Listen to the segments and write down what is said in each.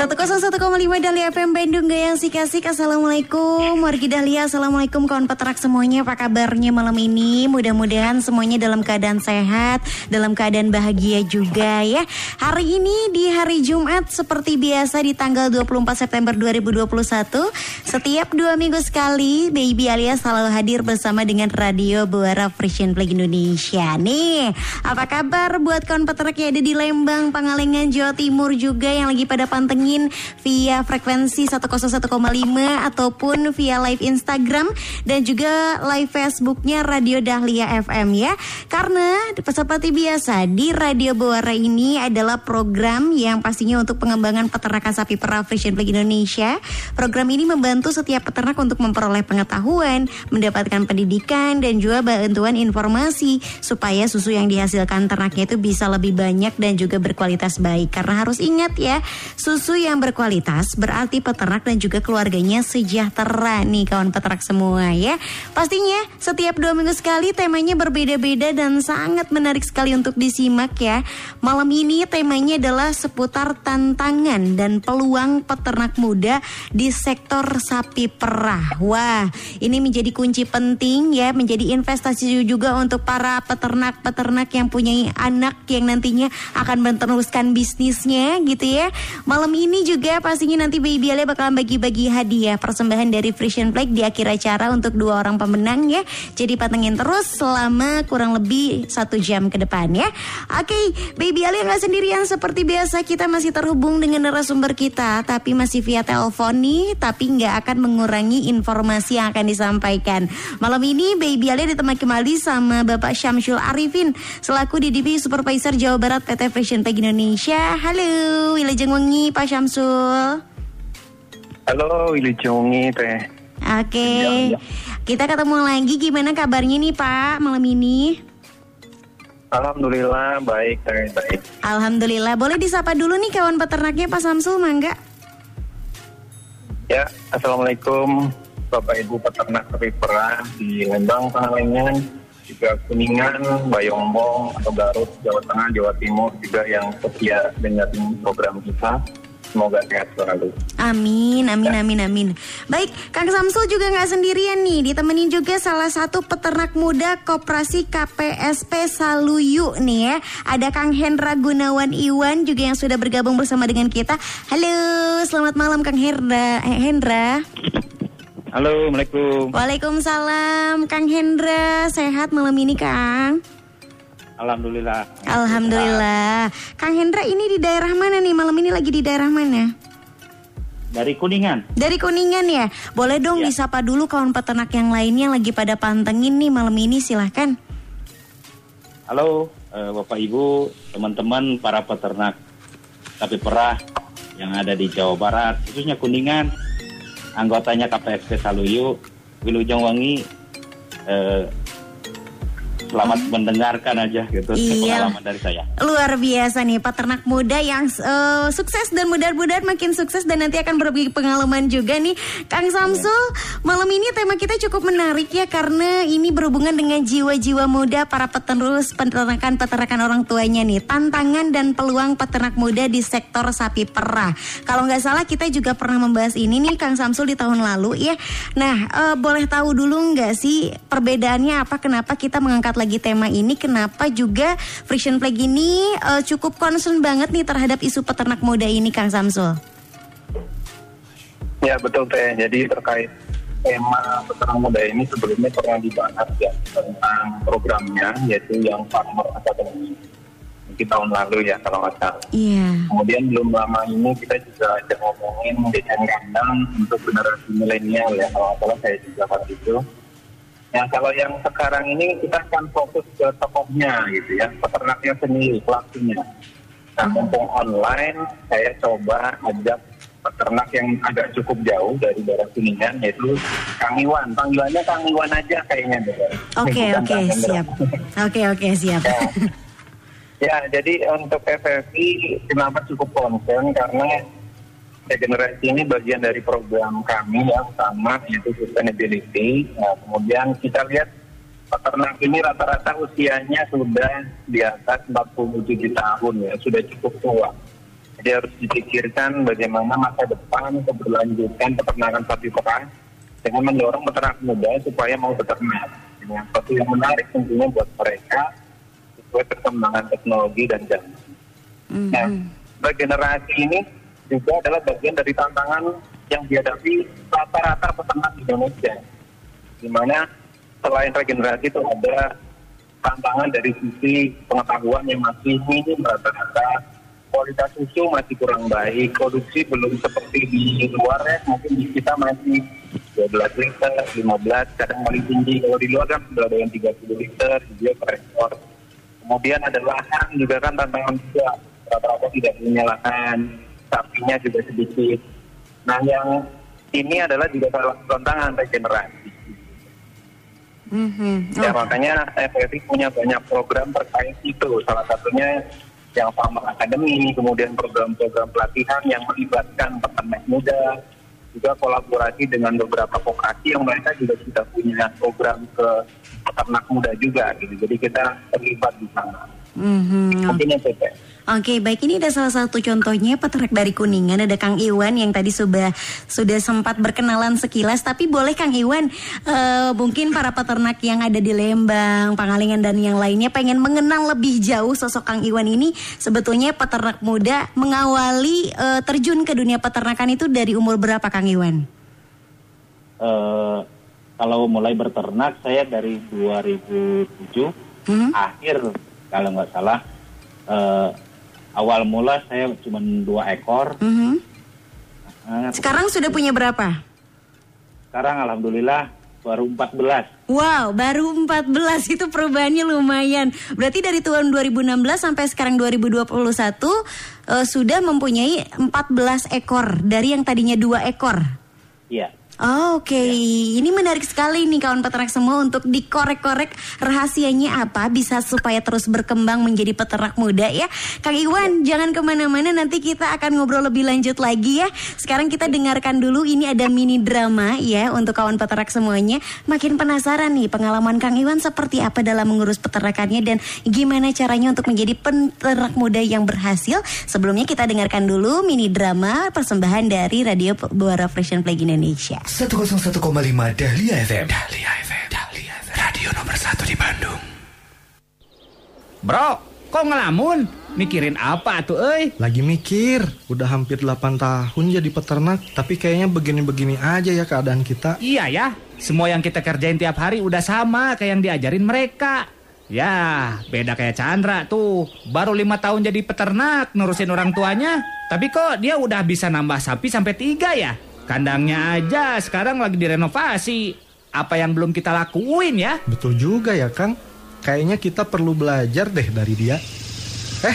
101,5 Dahlia FM Bandung Gayang Sikasik Assalamualaikum Wargi Dahlia. Assalamualaikum kawan peternak semuanya. Apa kabarnya malam ini? Mudah-mudahan semuanya dalam keadaan sehat Dalam keadaan bahagia juga ya. Hari ini di hari Jumat Seperti biasa di tanggal 24 September 2021 Setiap dua minggu sekali Baby alias selalu hadir bersama dengan Radio Buara Frisian Flag Indonesia. Nih apa kabar buat kawan peternak yang ada di Lembang Pangalengan Jawa Timur juga Yang lagi pada pantengin via frekuensi 101,5 ataupun via live Instagram dan juga live Facebooknya Radio Dahlia FM ya. Karena seperti biasa di Radio Buara ini adalah program yang pastinya untuk pengembangan peternakan sapi perah Frisian Indonesia. Program ini membantu setiap peternak untuk memperoleh pengetahuan, mendapatkan pendidikan dan juga bantuan informasi supaya susu yang dihasilkan ternaknya itu bisa lebih banyak dan juga berkualitas baik. Karena harus ingat ya, susu yang berkualitas berarti peternak dan juga keluarganya sejahtera nih kawan peternak semua ya. Pastinya setiap dua minggu sekali temanya berbeda-beda dan sangat menarik sekali untuk disimak ya. Malam ini temanya adalah seputar tantangan dan peluang peternak muda di sektor sapi perah. Wah, ini menjadi kunci penting ya, menjadi investasi juga untuk para peternak-peternak yang punya anak yang nantinya akan meneruskan bisnisnya gitu ya. Malam ini juga pastinya nanti Baby Ale bakalan bagi-bagi hadiah persembahan dari Frisian Flag di akhir acara untuk dua orang pemenang ya. Jadi pantengin terus selama kurang lebih satu jam ke depan ya. Oke, Baby Ale nggak sendirian seperti biasa kita masih terhubung dengan narasumber kita, tapi masih via telepon nih, tapi nggak akan mengurangi informasi yang akan disampaikan. Malam ini Baby Ale ditemani kembali sama Bapak Syamsul Arifin selaku DDP Supervisor Jawa Barat PT Frisian Flag Indonesia. Halo, Wilajeng Wengi Pak Syamsul. Halo, Willy Jongi teh. Oke, Ya, ya. kita ketemu lagi. Gimana kabarnya nih Pak malam ini? Alhamdulillah baik, baik, baik. Alhamdulillah. Boleh disapa dulu nih kawan peternaknya Pak Samsul, mangga? Ya, assalamualaikum Bapak Ibu peternak sapi perah di Lembang, Pangalengan, juga Kuningan, Bayombong, atau Garut, Jawa Tengah, Jawa Timur juga yang setia dengan program kita. Semoga sehat selalu. Amin, amin, amin, amin. Baik, Kang Samsul juga nggak sendirian nih, ditemenin juga salah satu peternak muda Koperasi KPSP Saluyu nih ya. Ada Kang Hendra Gunawan Iwan juga yang sudah bergabung bersama dengan kita. Halo, selamat malam Kang Hendra. Eh, Hendra. Halo, Assalamualaikum. Waalaikumsalam, Kang Hendra. Sehat malam ini, Kang? Alhamdulillah. Alhamdulillah. Kang Hendra ini di daerah mana nih? Malam ini lagi di daerah mana? Dari Kuningan. Dari Kuningan ya. Boleh dong Ya. disapa dulu kawan peternak yang lainnya yang lagi pada pantengin nih malam ini silahkan. Halo eh, Bapak Ibu, teman-teman para peternak sapi perah yang ada di Jawa Barat, khususnya Kuningan, anggotanya KPSP Saluyu, Wilujeng Wangi, eh, selamat mendengarkan aja gitu Iya. pengalaman dari saya. Luar biasa nih peternak muda yang eh, sukses dan mudah-mudahan makin sukses dan nanti akan berbagi pengalaman juga nih. Kang Samsul, malam ini tema kita cukup menarik ya karena ini berhubungan dengan jiwa-jiwa muda para peterus peternakan peternakan orang tuanya nih. Tantangan dan peluang peternak muda di sektor sapi perah. Kalau nggak salah kita juga pernah membahas ini nih Kang Samsul di tahun lalu ya. Nah, eh, boleh tahu dulu nggak sih perbedaannya apa kenapa kita mengangkat lagi tema ini? Kenapa juga Friction Flag ini eh, cukup concern banget nih terhadap isu peternak muda ini Kang Samsul? Ya betul teh. Jadi terkait tema peternak muda ini sebelumnya pernah dibahas ya tentang programnya yaitu yang Farmer Academy mungkin tahun lalu ya kalau nggak salah. Iya. Kemudian belum lama ini kita juga ada ngomongin desain kandang untuk generasi milenial ya kalau nggak salah saya juga waktu itu. Ya kalau yang sekarang ini kita akan fokus ke tokohnya gitu ya, peternaknya sendiri, pelakunya. Nah mumpung online, saya coba ajak peternak yang agak cukup jauh dari daerah Kuningan yaitu Kang Iwan. Panggilannya Kang Iwan aja kayaknya. Oke oke Hendra. siap. Oke oke siap. Ya. Ya, jadi untuk FFI kenapa cukup concern karena regenerasi ini bagian dari program kami yang utama yaitu sustainability. Nah, kemudian kita lihat peternak ini rata-rata usianya sudah di atas 47 tahun ya, sudah cukup tua. Jadi harus dipikirkan bagaimana masa depan keberlanjutan peternakan sapi perah dengan mendorong peternak muda supaya mau beternak. Dengan sesuatu yang menarik tentunya buat mereka sesuai perkembangan teknologi dan zaman. Nah, regenerasi ini juga adalah bagian dari tantangan yang dihadapi rata-rata peternak di Indonesia. Di mana selain regenerasi itu ada tantangan dari sisi pengetahuan yang masih minim rata-rata kualitas susu masih kurang baik, produksi belum seperti di luar ya, mungkin di kita masih 12 liter, 15, kadang paling tinggi. Kalau di luar kan sudah ada yang 30 liter, dia per ekor. Kemudian ada lahan juga kan tantangan juga, rata-rata tidak punya lahan, sapinya juga sedikit. Nah yang ini adalah juga salah satu tantangan regenerasi. Mhm. Ya Oh, makanya FFI punya banyak program terkait itu. Salah satunya yang Farmer Academy, kemudian program-program pelatihan yang melibatkan peternak muda, juga kolaborasi dengan beberapa koperasi yang mereka juga sudah punya program ke peternak muda juga gitu. Jadi kita terlibat di sana. mhm. Mungkin. Oke, baik ini ada salah satu contohnya peternak dari Kuningan ada Kang Iwan yang tadi sudah sudah sempat berkenalan sekilas tapi boleh Kang Iwan eh, mungkin para peternak yang ada di Lembang, Pangalengan dan yang lainnya pengen mengenal lebih jauh sosok Kang Iwan ini sebetulnya peternak muda mengawali eh, terjun ke dunia peternakan itu dari umur berapa Kang Iwan? Eh, kalau mulai berternak saya dari 2007 Hmm? akhir kalau nggak salah eh, awal mula saya cuma dua ekor. Mhm. Eh, Sekarang sudah punya berapa? sekarang alhamdulillah baru 14. Wow, baru 14 itu perubahannya lumayan. Berarti dari tahun 2016 sampai sekarang 2021 eh, sudah mempunyai 14 ekor dari yang tadinya dua ekor. Iya. Oh, Oke, ini menarik sekali nih kawan peternak semua untuk dikorek-korek rahasianya apa bisa supaya terus berkembang menjadi peternak muda ya. Kang Iwan, jangan ke mana-mana nanti kita akan ngobrol lebih lanjut lagi ya. Sekarang kita dengarkan dulu ini ada mini drama ya untuk kawan peternak semuanya. Makin penasaran nih pengalaman Kang Iwan seperti apa dalam mengurus peternakannya dan gimana caranya untuk menjadi peternak muda yang berhasil. Sebelumnya kita dengarkan dulu mini drama persembahan dari Radio Buara Fresh Flag Indonesia. 101,5 Dahlia FM. Dahlia FM. Dahlia FM. Radio nomor 1 di Bandung. Bro, kok ngelamun? Mikirin apa tuh, euy? Lagi mikir, udah hampir 8 tahun jadi peternak, tapi kayaknya begini-begini aja ya keadaan kita. Iya ya, semua yang kita kerjain tiap hari udah sama kayak yang diajarin mereka. Ya, beda kayak Chandra tuh. Baru lima tahun jadi peternak, nurusin orang tuanya. Tapi kok dia udah bisa nambah sapi sampai tiga ya? Kandangnya aja sekarang lagi direnovasi. Apa yang belum kita lakuin ya? Betul juga ya Kang, kayaknya kita perlu belajar deh dari dia. Eh,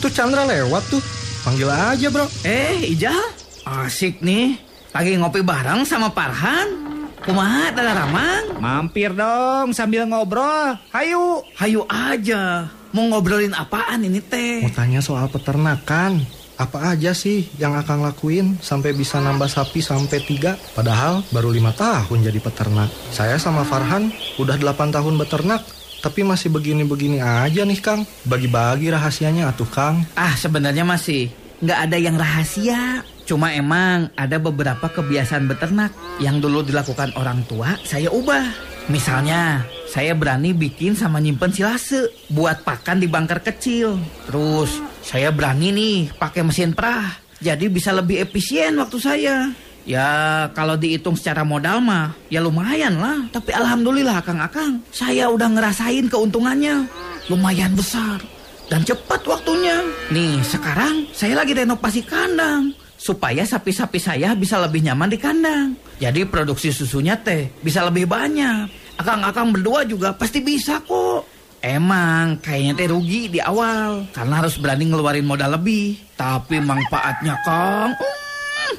tuh Chandra lewat tuh, panggil aja bro. Eh, Ijal, asik nih. Lagi ngopi bareng sama Parhan. Kumaha, Dada Ramang? Mampir dong sambil ngobrol. Hayu. Hayu aja. Mau ngobrolin apaan ini teh? Mau tanya soal peternakan, apa aja sih yang akan lakuin sampai bisa nambah sapi sampai tiga? Padahal baru lima tahun jadi peternak. Saya sama Farhan udah 8 tahun beternak, tapi masih begini-begini aja nih Kang. Bagi-bagi rahasianya atuh Kang. Ah, sebenarnya masih nggak ada yang rahasia. Cuma emang ada beberapa kebiasaan beternak yang dulu dilakukan orang tua, saya ubah. Misalnya, saya berani bikin sama nyimpen silase buat pakan di bangker kecil. Terus, saya berani nih pakai mesin perah. Jadi bisa lebih efisien waktu saya. Ya, kalau dihitung secara modal mah, ya lumayan lah. Tapi alhamdulillah Kang Akang, saya udah ngerasain keuntungannya. Lumayan besar dan cepat waktunya. Nih, sekarang saya lagi renovasi kandang supaya sapi-sapi saya bisa lebih nyaman di kandang. Jadi produksi susunya teh bisa lebih banyak. Akang-akang berdua juga pasti bisa kok. Emang kayaknya teh rugi di awal karena harus berani ngeluarin modal lebih. Tapi manfaatnya Kang, hmm,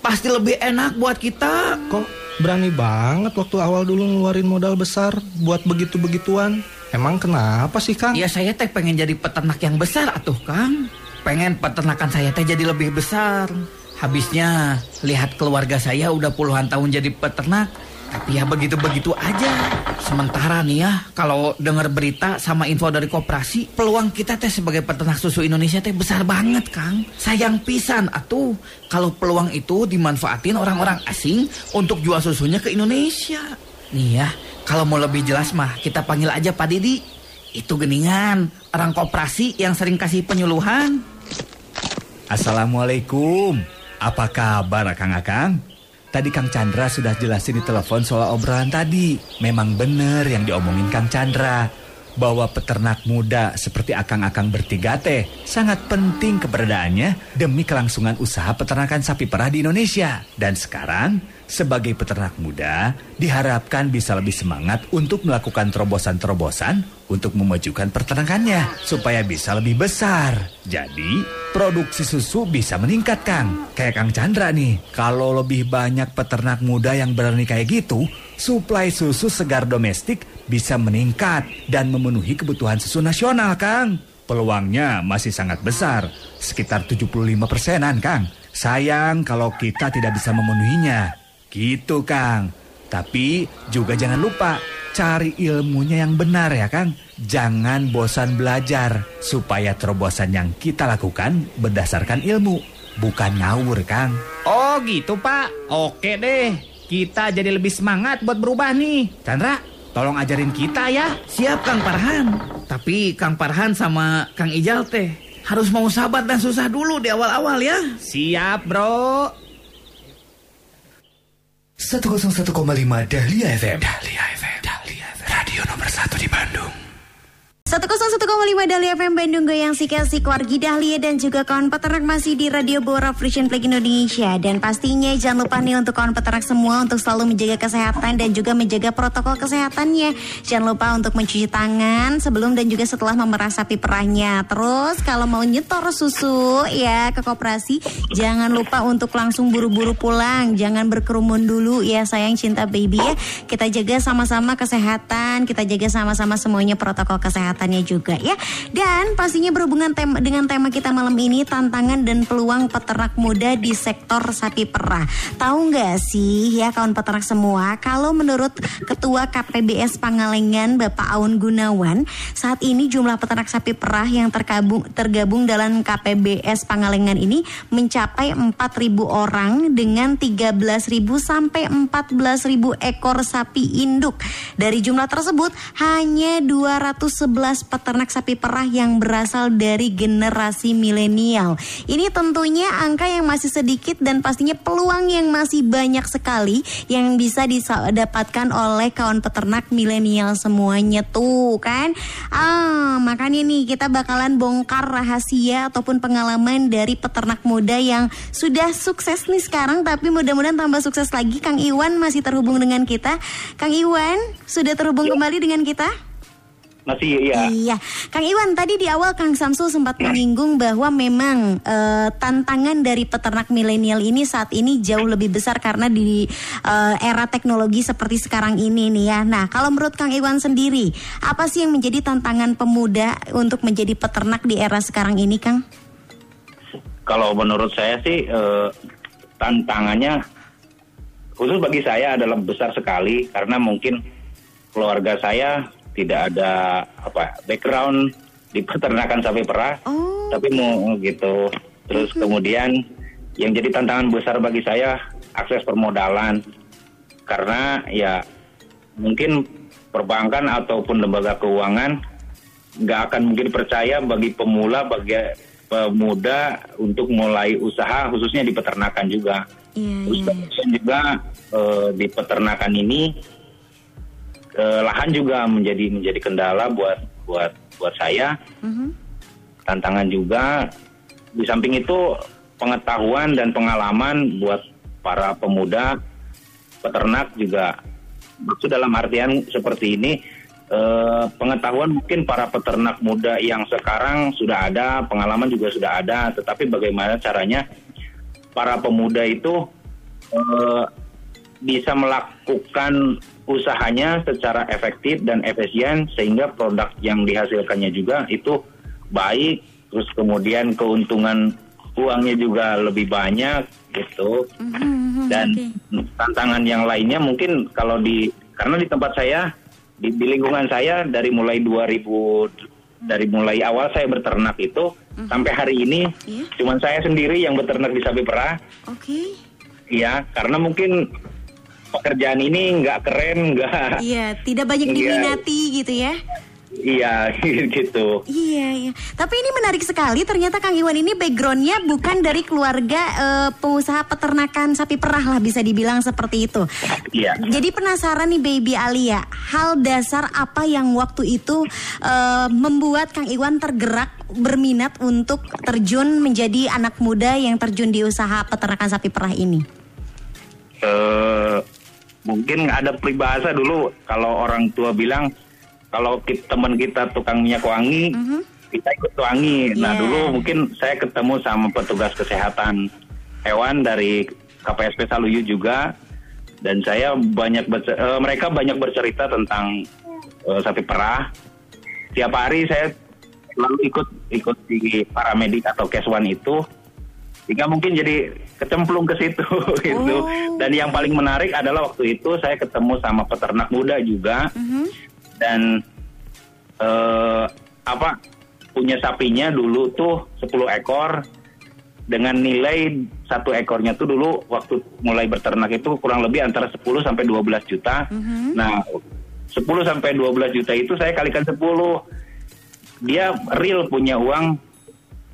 pasti lebih enak buat kita. Kok berani banget waktu awal dulu ngeluarin modal besar buat begitu-begituan? Emang kenapa sih Kang? Ya saya teh pengen jadi peternak yang besar atuh Kang. Pengen peternakan saya teh jadi lebih besar. Habisnya lihat keluarga saya udah puluhan tahun jadi peternak. Tapi ya begitu-begitu aja. Sementara nih ya, kalau dengar berita sama info dari koperasi, peluang kita teh sebagai peternak susu Indonesia teh besar banget, Kang. Sayang pisan atuh kalau peluang itu dimanfaatin orang-orang asing untuk jual susunya ke Indonesia. Nih ya, kalau mau lebih jelas mah kita panggil aja Pak Didi. Itu geningan, orang koperasi yang sering kasih penyuluhan. Assalamualaikum. Apa kabar Kang Akang? Tadi Kang Chandra sudah jelasin di telepon soal obrolan tadi. Memang benar yang diomongin Kang Chandra. Bahwa peternak muda seperti akang-akang bertiga teh sangat penting keberadaannya demi kelangsungan usaha peternakan sapi perah di Indonesia. Dan sekarang, sebagai peternak muda, diharapkan bisa lebih semangat untuk melakukan terobosan-terobosan untuk memajukan peternakannya supaya bisa lebih besar. Jadi, produksi susu bisa meningkat, Kang. Kayak Kang Chandra nih, kalau lebih banyak peternak muda yang berani kayak gitu, suplai susu segar domestik bisa meningkat dan memenuhi kebutuhan susu nasional, Kang. Peluangnya masih sangat besar, sekitar 75 persenan, Kang. Sayang kalau kita tidak bisa memenuhinya. Gitu, Kang. Tapi juga jangan lupa cari ilmunya yang benar ya, Kang. Jangan bosan belajar supaya terobosan yang kita lakukan berdasarkan ilmu, bukan ngawur, Kang. Oh gitu pak, oke deh. Kita jadi lebih semangat buat berubah nih. Chandra, tolong ajarin kita ya. Siap Kang Parhan. Tapi Kang Parhan sama Kang Ijal teh harus mau sabar dan susah dulu di awal-awal ya. Siap bro. 101,5 Dahlia FM. Dahlia FM. Dahlia FM. Radio nomor 1 di Bandung. 101,5 Dahlia FM Bandung Goyang Sikasik Wargi Dahlia dan juga kawan peternak masih di Radio Bora Frisian Flag Indonesia. Dan pastinya jangan lupa nih untuk kawan peternak semua untuk selalu menjaga kesehatan dan juga menjaga protokol kesehatannya. Jangan lupa untuk mencuci tangan sebelum dan juga setelah memerah sapi perahnya. Terus kalau mau nyetor susu ya ke koperasi Jangan lupa untuk langsung buru-buru pulang. Jangan berkerumun dulu ya sayang cinta baby ya. Kita jaga sama-sama kesehatan Kita jaga sama-sama semuanya protokol kesehatan kesehatannya juga ya. Dan pastinya berhubungan tema, dengan tema kita malam ini tantangan dan peluang peternak muda di sektor sapi perah. Tahu nggak sih ya kawan peternak semua, kalau menurut Ketua KPBS Pangalengan Bapak Aun Gunawan, saat ini jumlah peternak sapi perah yang tergabung tergabung dalam KPBS Pangalengan ini mencapai 4.000 orang dengan 13.000 sampai 14.000 ekor sapi induk. Dari jumlah tersebut hanya 211 peternak sapi perah yang berasal dari generasi milenial. Ini tentunya angka yang masih sedikit dan pastinya peluang yang masih banyak sekali yang bisa didapatkan oleh kawan peternak milenial semuanya tuh kan. Ah, makanya nih kita bakalan bongkar rahasia ataupun pengalaman dari peternak muda yang sudah sukses nih sekarang tapi mudah-mudahan tambah sukses lagi. Kang Iwan masih terhubung dengan kita. Kang Iwan sudah terhubung kembali dengan kita? Masih iya. Iya, Kang Iwan tadi di awal Kang Samsul sempat menyinggung bahwa memang eh, tantangan dari peternak milenial ini saat ini jauh lebih besar karena di eh, era teknologi seperti sekarang ini nih ya. Nah, kalau menurut Kang Iwan sendiri, apa sih yang menjadi tantangan pemuda untuk menjadi peternak di era sekarang ini, Kang? Kalau menurut saya sih eh, tantangannya khusus bagi saya adalah besar sekali karena mungkin keluarga saya tidak ada apa background di peternakan sapi perah, Oh. tapi mau gitu. Terus kemudian yang jadi tantangan besar bagi saya akses permodalan karena ya mungkin perbankan ataupun lembaga keuangan nggak akan mungkin percaya bagi pemula bagi pemuda untuk mulai usaha khususnya di peternakan juga. Iya, Terus iya. kemudian juga eh, di peternakan ini eh, lahan juga menjadi menjadi kendala buat buat buat saya. Mhm. Tantangan juga di samping itu pengetahuan dan pengalaman buat para pemuda peternak juga itu dalam artian seperti ini eh, pengetahuan mungkin para peternak muda yang sekarang sudah ada pengalaman juga sudah ada tetapi bagaimana caranya para pemuda itu eh, bisa melakukan usahanya secara efektif dan efisien sehingga produk yang dihasilkannya juga itu baik. Terus kemudian keuntungan uangnya juga lebih banyak gitu. Mhm, dan tantangan yang lainnya mungkin kalau di karena di tempat saya di, di lingkungan saya dari mulai 2000 dari mulai awal saya beternak itu sampai hari ini Iya. cuman saya sendiri yang beternak di sapi perah. Oke. ya karena mungkin pekerjaan ini nggak keren nggak Iya, tidak banyak Iya. diminati gitu ya. iya gitu Iya, iya. Tapi ini menarik sekali. Ternyata Kang Iwan ini backgroundnya bukan dari keluarga eh, pengusaha peternakan sapi perah lah bisa dibilang seperti itu. iya Jadi penasaran nih Baby Alia, hal dasar apa yang waktu itu eh, membuat Kang Iwan tergerak berminat untuk terjun menjadi anak muda yang terjun di usaha peternakan sapi perah ini? eh mungkin ada peribahasa dulu. Kalau orang tua bilang kalau ki- teman kita tukang minyak wangi kita ikut wangi. Nah Iya. dulu mungkin saya ketemu sama petugas kesehatan hewan dari KPSP Saluyu juga. Dan saya banyak eh, mereka banyak bercerita tentang eh, sapi perah. Tiap hari saya selalu ikut ikut di paramedik atau keswan itu sehingga mungkin jadi kecemplung ke situ gitu. Oh. Dan yang paling menarik adalah waktu itu saya ketemu sama peternak muda juga dan eh, apa punya sapinya dulu tuh 10 ekor dengan nilai satu ekornya tuh dulu waktu mulai beternak itu kurang lebih antara 10 sampai 12 juta. Nah, 10 sampai 12 juta itu saya kalikan 10. Dia real punya uang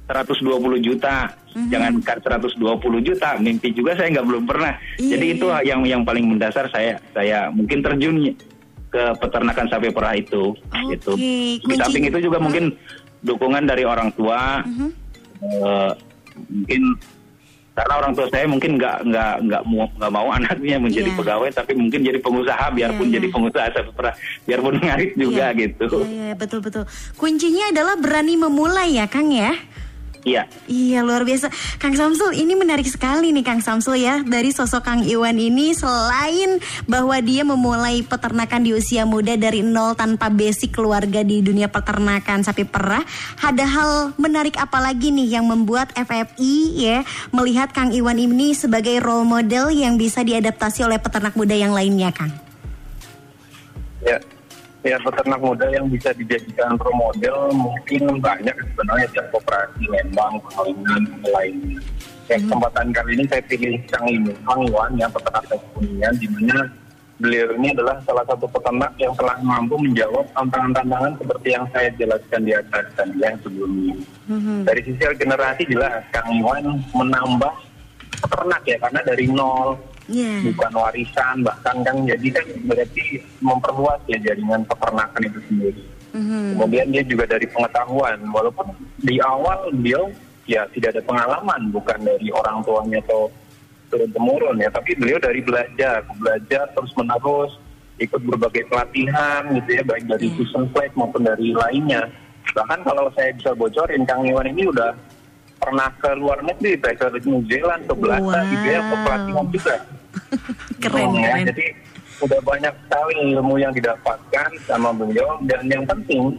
120 juta. Jangankan 120 juta, mimpi juga saya nggak belum pernah. Iya, Jadi itu yang yang paling mendasar saya saya mungkin terjun ke peternakan sapi perah itu gitu. Di kunci- samping itu juga mungkin dukungan dari orang tua eh, mungkin karena orang tua saya mungkin nggak nggak nggak mau nggak mau anaknya menjadi Iya. pegawai tapi mungkin jadi pengusaha biarpun Iya, jadi iya. pengusaha sapi perah biarpun ngarit juga Iya. gitu Iya, iya, betul betul. Kuncinya adalah berani memulai ya, Kang ya. Iya. Iya luar biasa. Kang Samsul ini menarik sekali nih Kang Samsul ya Dari sosok Kang Iwan ini. Selain bahwa dia memulai peternakan di usia muda Dari nol tanpa basic keluarga di dunia peternakan sapi perah Ada hal menarik apa lagi nih yang membuat FFI ya Melihat Kang Iwan ini sebagai role model Yang bisa diadaptasi oleh peternak muda yang lainnya Kang? Ya, ya peternak muda yang bisa dijadikan role model mungkin banyak sebenarnya di koperasi Lembang, Pekalongan, lainnya. Ya, kesempatan kali ini saya pilih Kang Kang Iwan yang peternak Kuningan, di mana beliau ini adalah salah satu peternak yang telah mampu menjawab tantangan-tantangan seperti yang saya jelaskan di atas dan yang sebelumnya. Dari sisi generasi jelas Kang Iwan menambah peternak ya karena dari nol Iya bukan warisan bahkan kan jadi kan berarti memperluas ya jaringan peternakan itu sendiri. Kemudian dia juga dari pengetahuan walaupun di awal beliau ya tidak ada pengalaman bukan dari orang tuanya atau turun temurun ya tapi beliau dari belajar belajar terus menerus ikut berbagai pelatihan gitu ya baik dari Iya. Fusion Plate maupun dari lainnya bahkan kalau saya bisa bocorin Kang Iwan ini udah pernah ke luar negeri baik ke New Zealand ke Belanda gitu ya ke Wow. pelatihan juga Keren Oh, ya. keren. Jadi udah banyak sekali ilmu yang didapatkan sama beliau dan yang penting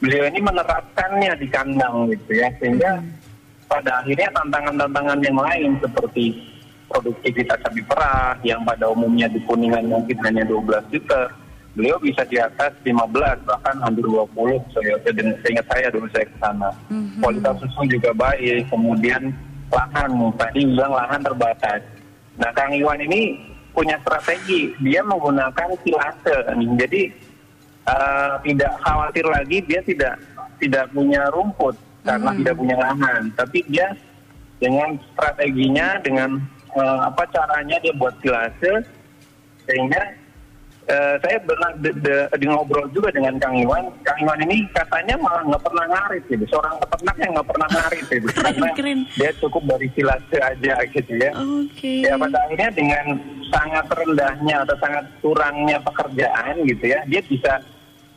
beliau ini menerapkannya di kandang gitu ya sehingga pada akhirnya tantangan-tantangan yang lain seperti produktivitas sapi perah yang pada umumnya di kuningan mungkin hanya 12 juta beliau bisa di atas 15 bahkan hampir 20 saya saya ingat saya dulu saya ke sana. Kualitas susu juga baik kemudian lahan tadi bilang lahan terbatas nah Kang Iwan ini punya strategi. Dia menggunakan silase. Jadi eh, tidak khawatir lagi dia tidak tidak punya rumput karena tidak punya lahan. Tapi dia dengan strateginya dengan eh, apa caranya dia buat silase sehingga eh, saya pernah de, de- di ngobrol juga dengan Kang Iwan Kang Iwan ini katanya malah nggak pernah ngarit gitu seorang peternak yang nggak pernah ngarit gitu karena keren. dia cukup dari silase aja gitu ya Oke Ya pada akhirnya dengan sangat rendahnya atau sangat kurangnya pekerjaan gitu ya, dia bisa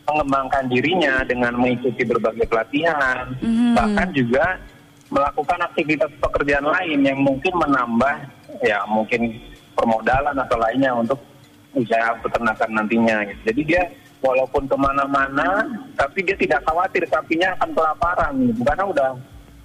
mengembangkan dirinya dengan mengikuti berbagai pelatihan, Mhm. bahkan juga melakukan aktivitas pekerjaan lain yang mungkin menambah ya mungkin permodalan atau lainnya untuk usaha peternakan nantinya. Gitu. Jadi dia walaupun ke mana-mana, tapi dia tidak khawatir sapinya akan kelaparan, gitu. karena udah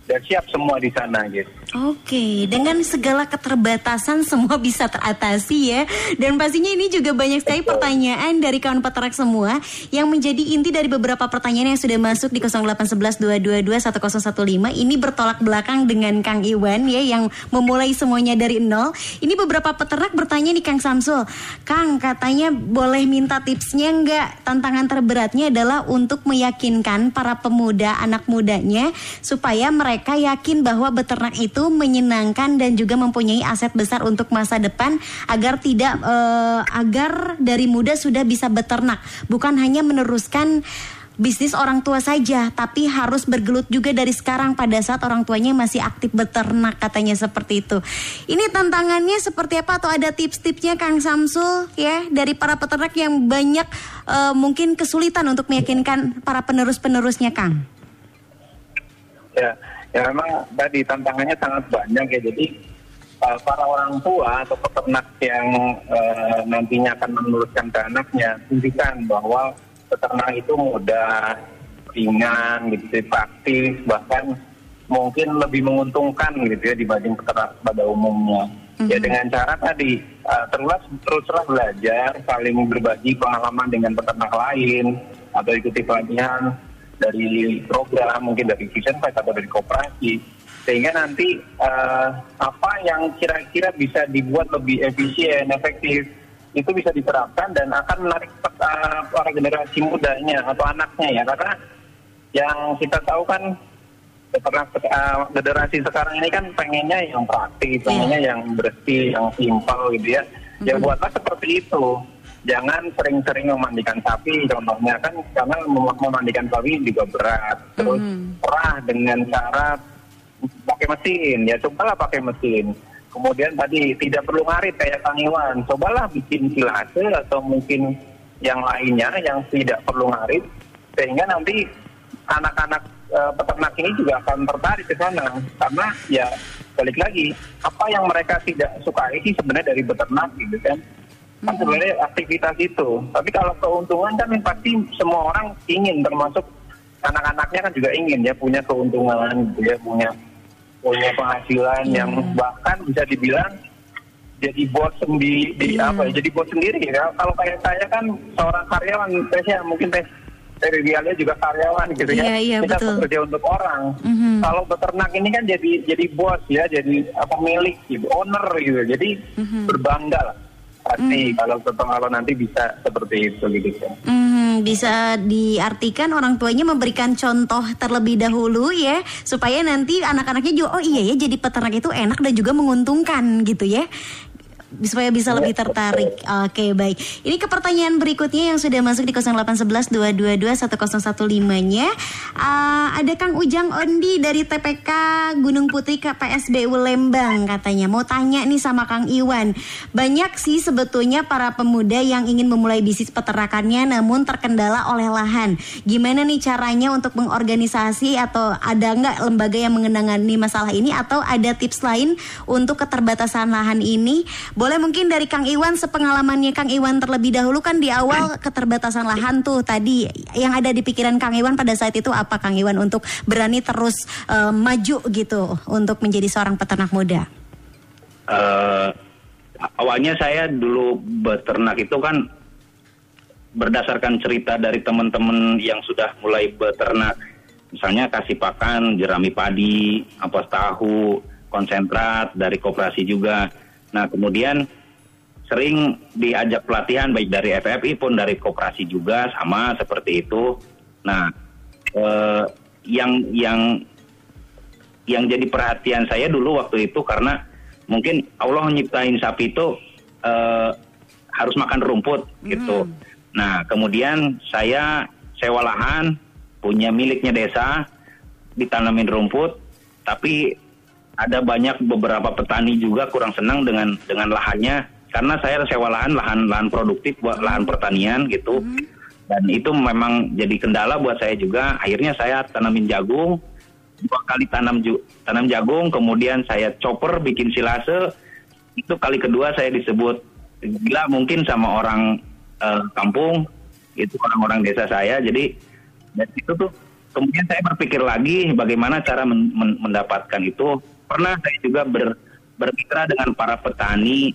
udah siap semua di sana gitu. Oke, dengan segala keterbatasan semua bisa teratasi ya. Dan pastinya ini juga banyak sekali pertanyaan dari kawan peternak semua yang menjadi inti dari beberapa pertanyaan yang sudah masuk di 08112221015. Ini bertolak belakang dengan Kang Iwan ya yang memulai semuanya dari nol. Ini beberapa peternak bertanya nih Kang Samsul. Kang katanya boleh minta tipsnya enggak? Tantangan terberatnya adalah untuk meyakinkan para pemuda anak mudanya supaya mereka mereka yakin bahwa beternak itu menyenangkan dan juga mempunyai aset besar untuk masa depan agar tidak uh, agar dari muda sudah bisa beternak, bukan hanya meneruskan bisnis orang tua saja, tapi harus bergelut juga dari sekarang pada saat orang tuanya masih aktif beternak katanya seperti itu. Ini tantangannya seperti apa atau ada tips-tipsnya Kang Samsul ya dari para peternak yang banyak uh, mungkin kesulitan untuk meyakinkan para penerus-penerusnya Kang? Ya, ya memang tadi tantangannya sangat banyak ya. Jadi uh, para orang tua atau peternak yang uh, nantinya akan menurutkan ke anaknya tunjukkan bahwa peternak itu mudah ringan gitu praktis bahkan mungkin lebih menguntungkan gitu ya dibanding peternak pada umumnya. Mm-hmm. ya dengan cara tadi uh, terus teruslah belajar saling berbagi pengalaman dengan peternak lain atau ikuti pelatihan dari program mungkin dari Vision Fight atau dari koperasi sehingga nanti uh, apa yang kira-kira bisa dibuat lebih efisien efektif itu bisa diterapkan dan akan menarik uh, para generasi mudanya atau anaknya ya karena yang kita tahu kan uh, generasi sekarang ini kan pengennya yang praktis, iya. pengennya yang bersih, yang simpel gitu ya. Ya buatlah seperti itu jangan sering-sering memandikan sapi contohnya kan karena memandikan sapi juga berat. Terus mm. perah dengan cara pakai mesin ya cobalah pakai mesin. Kemudian tadi tidak perlu ngarit kayak Kang Iwan. Cobalah bikin silase atau mungkin yang lainnya yang tidak perlu ngarit sehingga nanti anak-anak e, peternak ini juga akan tertarik ke sana. Karena ya balik lagi apa yang mereka tidak suka sih sebenarnya dari beternak gitu kan kan sebenarnya aktivitas itu. Tapi kalau keuntungan kan pasti semua orang ingin, termasuk anak-anaknya kan juga ingin ya punya keuntungan, gitu ya punya punya penghasilan hmm. yang bahkan bisa dibilang jadi bos sendiri, di hmm. apa ya, jadi bos sendiri ya. Kalau kayak saya kan seorang karyawan, saya mungkin tes dari realnya juga karyawan gitu ya. Yeah, yeah, Kita betul. bekerja untuk orang. Mm-hmm. Kalau beternak ini kan jadi jadi bos ya, jadi pemilik gitu, owner gitu. Jadi mm-hmm. berbangga lah pasti mm. kalau kalau nanti bisa seperti itu gitu ya. Mm, bisa diartikan orang tuanya memberikan contoh terlebih dahulu ya supaya nanti anak-anaknya juga oh iya ya jadi peternak itu enak dan juga menguntungkan gitu ya supaya bisa lebih tertarik. Oke, baik. Ini ke pertanyaan berikutnya yang sudah masuk di 0811 1015-nya. Uh, ada Kang Ujang Ondi dari TPK Gunung Putri ke PSBU Lembang katanya. Mau tanya nih sama Kang Iwan. Banyak sih sebetulnya para pemuda yang ingin memulai bisnis peternakannya namun terkendala oleh lahan. Gimana nih caranya untuk mengorganisasi atau ada nggak lembaga yang mengenangani masalah ini atau ada tips lain untuk keterbatasan lahan ini? Mungkin dari Kang Iwan sepengalamannya Kang Iwan terlebih dahulu kan di awal keterbatasan lahan tuh tadi yang ada di pikiran Kang Iwan pada saat itu apa Kang Iwan untuk berani terus uh, maju gitu untuk menjadi seorang peternak muda? Uh, awalnya saya dulu beternak itu kan berdasarkan cerita dari teman-teman yang sudah mulai beternak misalnya kasih pakan jerami padi, ampas tahu, konsentrat dari koperasi juga. Nah kemudian sering diajak pelatihan baik dari FFI pun dari koperasi juga sama seperti itu. Nah eh, yang yang yang jadi perhatian saya dulu waktu itu karena mungkin Allah nyiptain sapi itu eh, harus makan rumput gitu. Hmm. Nah kemudian saya sewa lahan punya miliknya desa ditanamin rumput tapi ada banyak beberapa petani juga kurang senang dengan dengan lahannya. Karena saya sewa lahan lahan lahan produktif buat lahan pertanian gitu. Mm -hmm. dan itu memang jadi kendala buat saya juga. Akhirnya saya tanamin jagung dua kali tanam tanam jagung kemudian saya chopper bikin silase. Itu kali kedua saya disebut gila mungkin sama orang eh, kampung. Itu orang-orang desa saya. Jadi dari itu tuh kemudian saya berpikir lagi bagaimana cara men- men- mendapatkan itu pernah saya juga ber, bermitra dengan para petani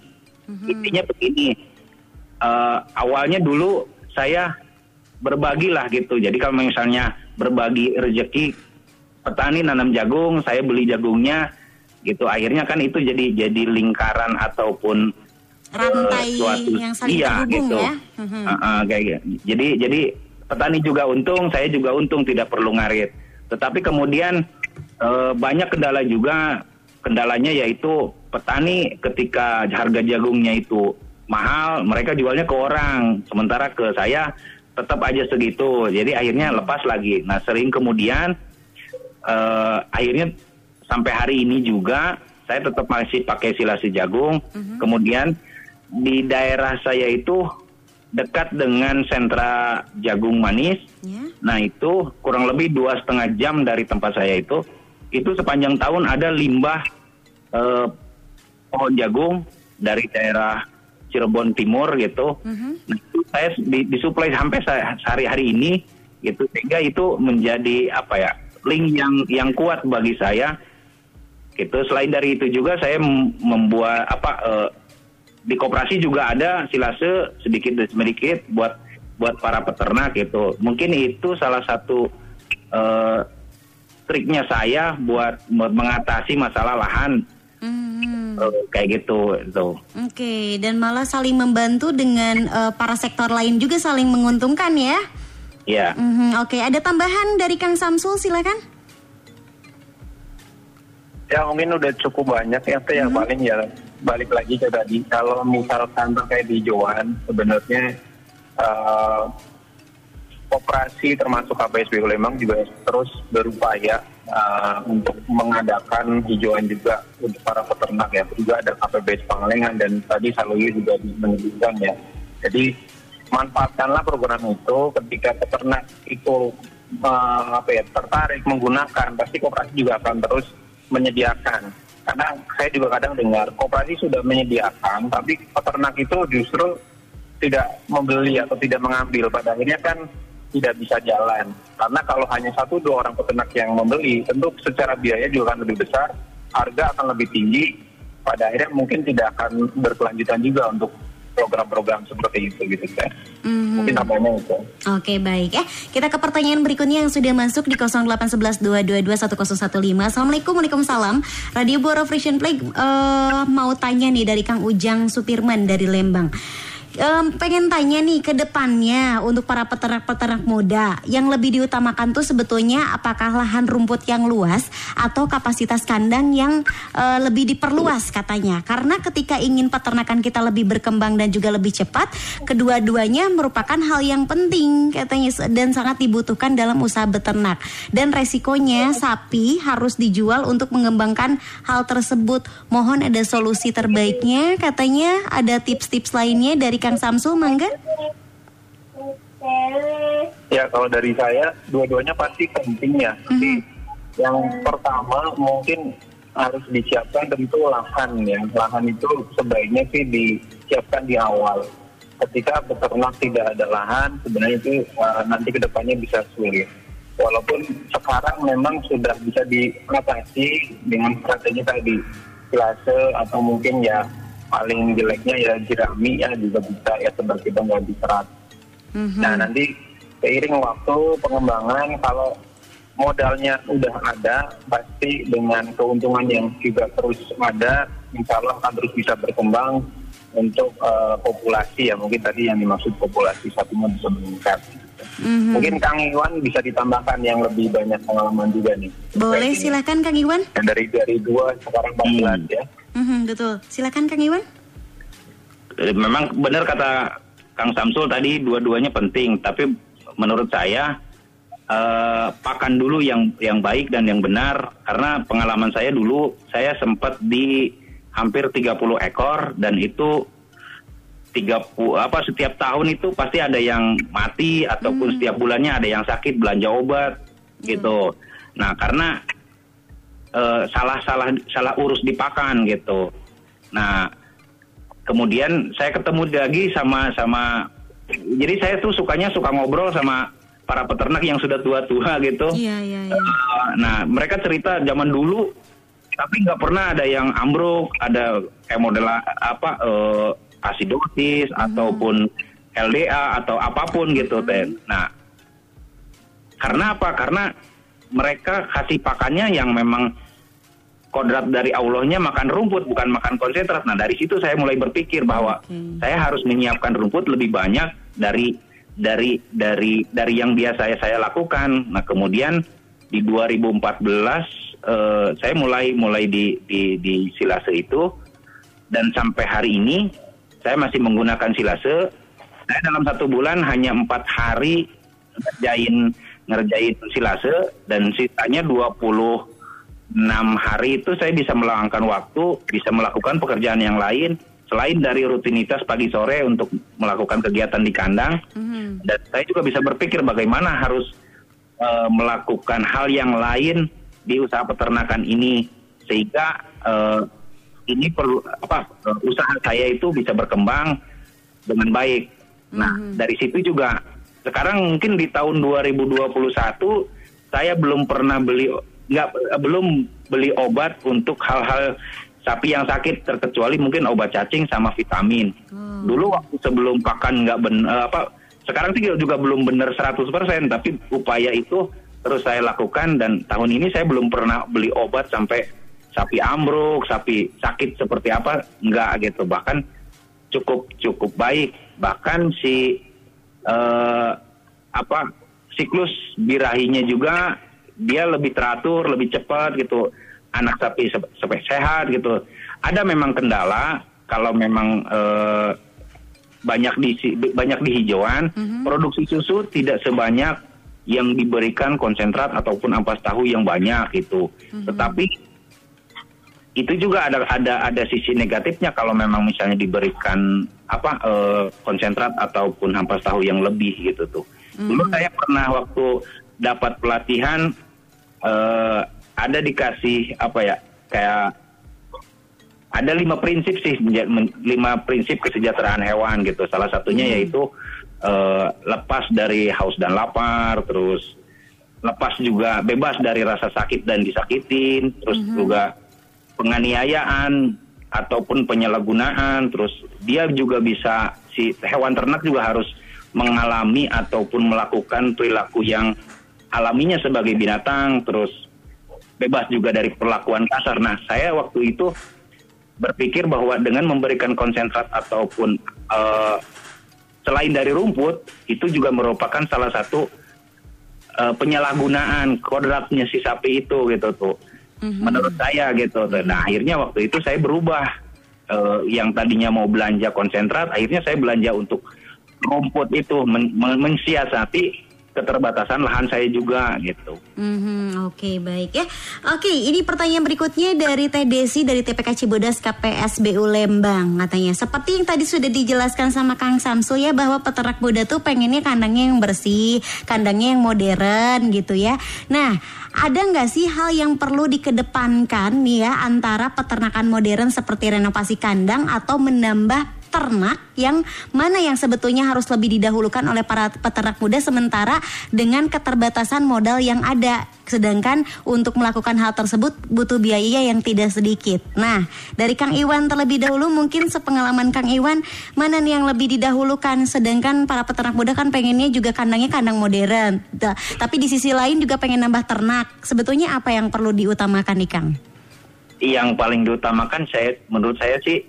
intinya begini eh, awalnya dulu saya berbagi lah gitu jadi kalau misalnya berbagi rezeki petani nanam jagung saya beli jagungnya gitu akhirnya kan itu jadi jadi lingkaran ataupun Rantai eh, suatu- yang saling iya, gitu. ya. Mhm. Ah, ah, kayak gitu. Jadi jadi petani juga untung, saya juga untung tidak perlu ngarit. Tetapi kemudian eh, banyak kendala juga. Kendalanya yaitu petani ketika harga jagungnya itu mahal, mereka jualnya ke orang, sementara ke saya tetap aja segitu. Jadi akhirnya lepas lagi. Nah sering kemudian eh, akhirnya sampai hari ini juga saya tetap masih pakai silasi jagung. Kemudian di daerah saya itu dekat dengan sentra jagung manis. Ya. Nah itu kurang lebih dua setengah jam dari tempat saya itu, itu sepanjang tahun ada limbah eh, pohon jagung dari daerah Cirebon Timur gitu. Nah itu saya di- disuplai sampai sa- sehari-hari ini gitu sehingga itu menjadi apa ya link yang yang kuat bagi saya. Gitu. Selain dari itu juga saya mem- membuat apa eh, di koperasi juga ada silase sedikit demi sedikit buat buat para peternak gitu. Mungkin itu salah satu eh, triknya saya buat buat mengatasi masalah lahan Mhm. eh, kayak gitu itu. Oke, dan malah saling membantu dengan eh, para sektor lain juga saling menguntungkan ya. Ya. Mhm, Oke, ada tambahan dari Kang Samsul silakan. Ya mungkin udah cukup banyak ya, Teh. yang paling ya balik lagi ke tadi. Kalau misalkan terkait di Joan, sebenarnya eh, operasi termasuk KPSB Lembang juga terus berupaya eh, untuk mengadakan hijauan juga untuk para peternak ya. Juga ada KPBS Pangalengan dan tadi Saluyu juga menyebutkan ya. Jadi manfaatkanlah program itu ketika peternak itu eh, apa ya tertarik menggunakan pasti koperasi juga akan terus menyediakan karena saya juga kadang dengar koperasi sudah menyediakan tapi peternak itu justru tidak membeli atau tidak mengambil. Pada akhirnya kan tidak bisa jalan. Karena kalau hanya satu dua orang peternak yang membeli tentu secara biaya juga akan lebih besar harga akan lebih tinggi. Pada akhirnya mungkin tidak akan berkelanjutan juga untuk program-program seperti itu gitu kan Mhm. mungkin namanya itu Oke baik ya. Kita ke pertanyaan berikutnya yang sudah masuk di 08112221015 Assalamualaikum Waalaikumsalam. Radio Boro Play eh, Mau tanya nih dari Kang Ujang Supirman dari Lembang Em, pengen tanya nih ke depannya untuk para peternak-peternak muda. Yang lebih diutamakan tuh sebetulnya apakah lahan rumput yang luas atau kapasitas kandang yang eh, lebih diperluas katanya. Karena ketika ingin peternakan kita lebih berkembang dan juga lebih cepat kedua-duanya merupakan hal yang penting katanya dan sangat dibutuhkan dalam usaha beternak. Dan resikonya sapi harus dijual untuk mengembangkan hal tersebut. Mohon ada solusi terbaiknya katanya. Ada tips-tips lainnya dari Kang Samsul mangga Ya kalau dari saya dua-duanya pasti penting ya. Tapi yang pertama mungkin harus disiapkan tentu lahan ya. Lahan itu sebaiknya sih disiapkan di awal. Ketika beternak tidak ada lahan, sebenarnya itu uh, nanti ke depannya bisa sulit. Walaupun sekarang memang sudah bisa diatasi dengan strategi tadi, silase atau mungkin ya paling jeleknya ya jerami ya juga bisa ya sebagai pengganti serat. Nah nanti seiring waktu pengembangan kalau modalnya udah ada pasti dengan keuntungan yang juga terus ada insya Allah akan terus bisa berkembang untuk eh, populasi ya mungkin tadi yang dimaksud populasi sapinya bisa meningkat. Mhm. Mungkin Kang Iwan bisa ditambahkan yang lebih banyak pengalaman juga nih. boleh silakan Kang Iwan dari dari dua sekarang 14 ya. Mhm, betul. Silakan Kang Iwan. Eh, Memang benar kata Kang Samsul tadi dua-duanya penting, tapi menurut saya eh, pakan dulu yang yang baik dan yang benar. Karena pengalaman saya dulu saya sempat di hampir 30 ekor. Dan itu 30 apa setiap tahun itu pasti ada yang mati. Ataupun setiap bulannya ada yang sakit belanja obat gitu. Nah, karena eh, salah salah salah urus di pakan gitu. Nah, kemudian saya ketemu lagi sama sama jadi saya tuh sukanya suka ngobrol sama para peternak yang sudah tua-tua gitu. Iya, iya, iya. Uh, nah, mereka cerita zaman dulu tapi nggak pernah ada yang ambruk, ada kayak model apa uh, asidosis ataupun LDA atau apa pun gitu, Ten. Nah, karena apa? Karena mereka kasih pakannya yang memang kodrat dari Allahnya makan rumput bukan makan konsentrat. Nah dari situ saya mulai berpikir bahwa Oke. saya harus menyiapkan rumput lebih banyak dari dari dari dari yang biasa saya lakukan. Nah kemudian di 2014 eh, saya mulai mulai di di di silase itu dan sampai hari ini saya masih menggunakan silase. Saya dalam satu bulan hanya empat hari ngerjain ngerjain silase dan sisanya 26 hari itu saya bisa meluangkan waktu, bisa melakukan pekerjaan yang lain selain dari rutinitas pagi sore untuk melakukan kegiatan di kandang. Mhm. Dan saya juga bisa berpikir bagaimana harus eh, melakukan hal yang lain di usaha peternakan ini sehingga eh, ini perlu apa eh, usaha saya itu bisa berkembang dengan baik. Nah, dari situ juga sekarang mungkin di tahun 2021 saya belum pernah beli nggak belum beli obat untuk hal-hal sapi yang sakit terkecuali mungkin obat cacing sama vitamin. Dulu waktu sebelum pakan nggak ben eh, apa sekarang sih juga belum benar 100% tapi upaya itu terus saya lakukan dan tahun ini saya belum pernah beli obat sampai sapi ambruk, sapi sakit seperti apa enggak gitu. Bahkan cukup cukup baik. Bahkan si eh, apa siklus birahinya juga dia lebih teratur, lebih cepat gitu. Anak sapi sampai sehat gitu. Ada memang kendala kalau memang eh, banyak di banyak di hijauan, produksi susu tidak sebanyak yang diberikan konsentrat ataupun ampas tahu yang banyak itu. Tetapi itu juga ada ada ada sisi negatifnya kalau memang misalnya diberikan apa eh, konsentrat ataupun ampas tahu yang lebih gitu tuh. Dulu saya pernah waktu dapat pelatihan eh, ada dikasih apa ya kayak ada lima prinsip sih lima prinsip kesejahteraan hewan gitu. Salah satunya yaitu eh, lepas dari haus dan lapar, terus lepas juga bebas dari rasa sakit dan disakitin, terus juga penganiayaan ataupun penyalahgunaan, terus dia juga bisa si hewan ternak juga harus mengalami ataupun melakukan perilaku yang alaminya sebagai binatang, terus bebas juga dari perlakuan kasar. Nah, saya waktu itu berpikir bahwa dengan memberikan konsentrat ataupun eh, selain dari rumput itu juga merupakan salah satu eh, penyalahgunaan kodratnya si sapi itu gitu tuh. Menurut saya gitu. tuh. Nah, akhirnya waktu itu saya berubah Eh, yang tadinya mau belanja konsentrat, akhirnya saya belanja untuk rumput itu men- men- mensiasati keterbatasan lahan saya juga gitu. Mhm, Oke baik ya. Oke ini pertanyaan berikutnya dari Teh Desi dari TPK Cibodas KPSBU Lembang katanya. Seperti yang tadi sudah dijelaskan sama Kang Samsul ya bahwa peternak muda tuh pengennya kandangnya yang bersih, kandangnya yang modern gitu ya. Nah ada nggak sih hal yang perlu dikedepankan nih ya antara peternakan modern seperti renovasi kandang atau menambah ternak yang mana yang sebetulnya harus lebih didahulukan oleh para peternak muda sementara dengan keterbatasan modal yang ada sedangkan untuk melakukan hal tersebut butuh biaya yang tidak sedikit. Nah, dari Kang Iwan terlebih dahulu mungkin sepengalaman Kang Iwan mana nih yang lebih didahulukan sedangkan para peternak muda kan pengennya juga kandangnya kandang modern. Ta- Tapi di sisi lain juga pengen nambah ternak. Sebetulnya apa yang perlu diutamakan nih Kang? Yang paling diutamakan saya menurut saya sih